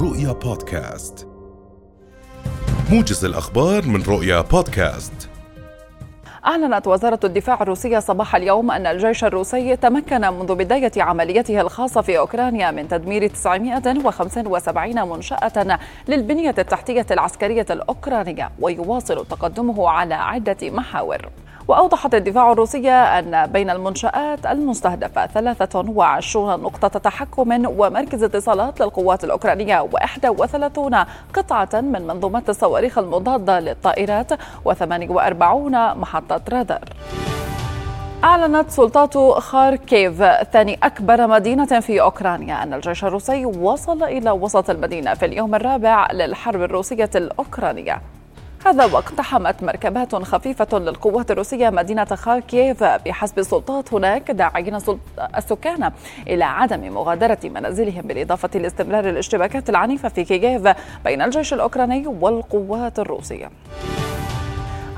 رؤيا بودكاست. موجز الأخبار من رؤيا بودكاست. أعلنت وزارة الدفاع الروسية صباح اليوم أن الجيش الروسي تمكن منذ بداية عمليته الخاصة في أوكرانيا من تدمير 975 منشأة للبنية التحتية العسكرية الأوكرانية ويواصل تقدمه على عدة محاور. وأوضحت الدفاع الروسية أن بين المنشآت المستهدفة 23 نقطة تحكم ومركز اتصالات للقوات الأوكرانية و31 قطعة من منظومات الصواريخ المضادة للطائرات و48 محطة رادار. أعلنت سلطات خاركيف ثاني أكبر مدينة في أوكرانيا أن الجيش الروسي وصل إلى وسط المدينة في اليوم الرابع للحرب الروسية الأوكرانية. هذا واقتحمت مركبات خفيفة للقوات الروسية مدينة خاركيف بحسب السلطات هناك داعين السكان إلى عدم مغادرة منازلهم بالإضافة لاستمرار الاشتباكات العنيفة في كييف بين الجيش الأوكراني والقوات الروسية.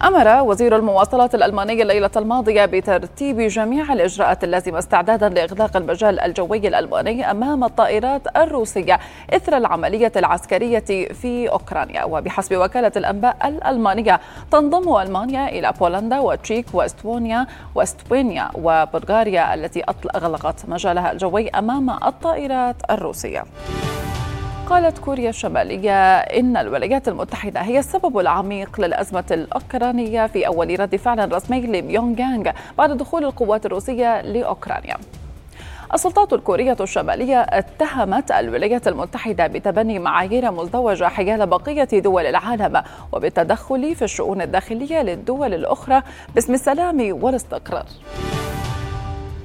أمر وزير المواصلات الألماني الليلة الماضية بترتيب جميع الإجراءات اللازمة استعدادا لإغلاق المجال الجوي الألماني أمام الطائرات الروسية إثر العملية العسكرية في أوكرانيا. وبحسب وكالة الأنباء الألمانية تنضم ألمانيا إلى بولندا وتشيك وإستونيا وإستوينيا وبلغاريا التي أغلقت مجالها الجوي أمام الطائرات الروسية. قالت كوريا الشمالية إن الولايات المتحدة هي السبب العميق للأزمة الأوكرانية في أول رد فعل رسمي لبيونغ يانغ بعد دخول القوات الروسية لأوكرانيا. السلطات الكورية الشمالية اتهمت الولايات المتحدة بتبني معايير مزدوجة حيال بقية دول العالم وبالتدخل في الشؤون الداخلية للدول الأخرى باسم السلام والاستقرار.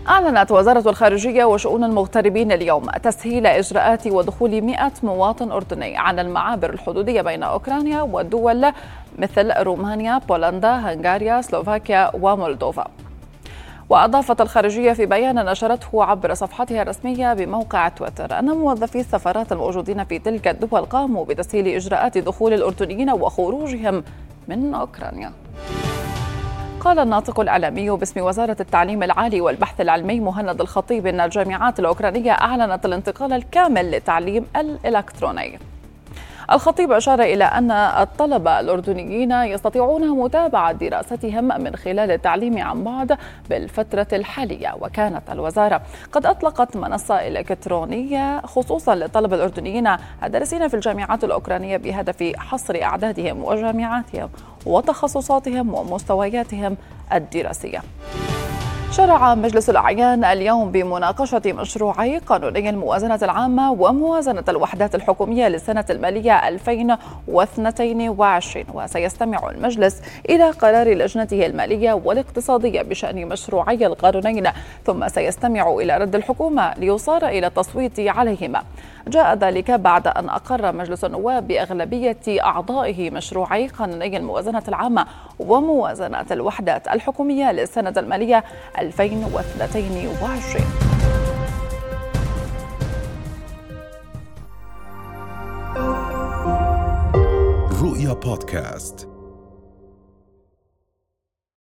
أعلنت وزارة الخارجية وشؤون المغتربين اليوم تسهيل إجراءات ودخول 100 مواطن أردني على المعابر الحدودية بين أوكرانيا والدول مثل رومانيا، بولندا، هنغاريا، سلوفاكيا ومولدوفا. وأضافت الخارجية في بيان نشرته عبر صفحتها الرسمية بموقع تويتر أن موظفي السفارات الموجودين في تلك الدول قاموا بتسهيل إجراءات دخول الأردنيين وخروجهم من أوكرانيا. قال الناطق الإعلامي باسم وزارة التعليم العالي والبحث العلمي مهند الخطيب أن الجامعات الأوكرانية أعلنت الانتقال الكامل للتعليم الإلكتروني. الخطيب أشار إلى أن الطلبة الأردنيين يستطيعون متابعة دراستهم من خلال التعليم عن بعد بالفترة الحالية وكانت الوزارة قد أطلقت منصة إلكترونية خصوصا للطلبة الأردنيين الدارسين في الجامعات الأوكرانية بهدف حصر أعدادهم وجامعاتهم. وتخصصاتهم ومستوياتهم الدراسية. شرع مجلس الأعيان اليوم بمناقشة مشروعي قانوني الموازنة العامة وموازنة الوحدات الحكومية للسنة المالية 2022 وسيستمع المجلس إلى قرار لجنته المالية والاقتصادية بشأن مشروعي القانونين ثم سيستمع إلى رد الحكومة ليصار إلى التصويت عليهما. جاء ذلك بعد أن أقر مجلس النواب بأغلبية أعضائه مشروعي قانوني الموازنة العامة وموازنة الوحدات الحكومية للسنة المالية 2022 رؤيا بودكاست.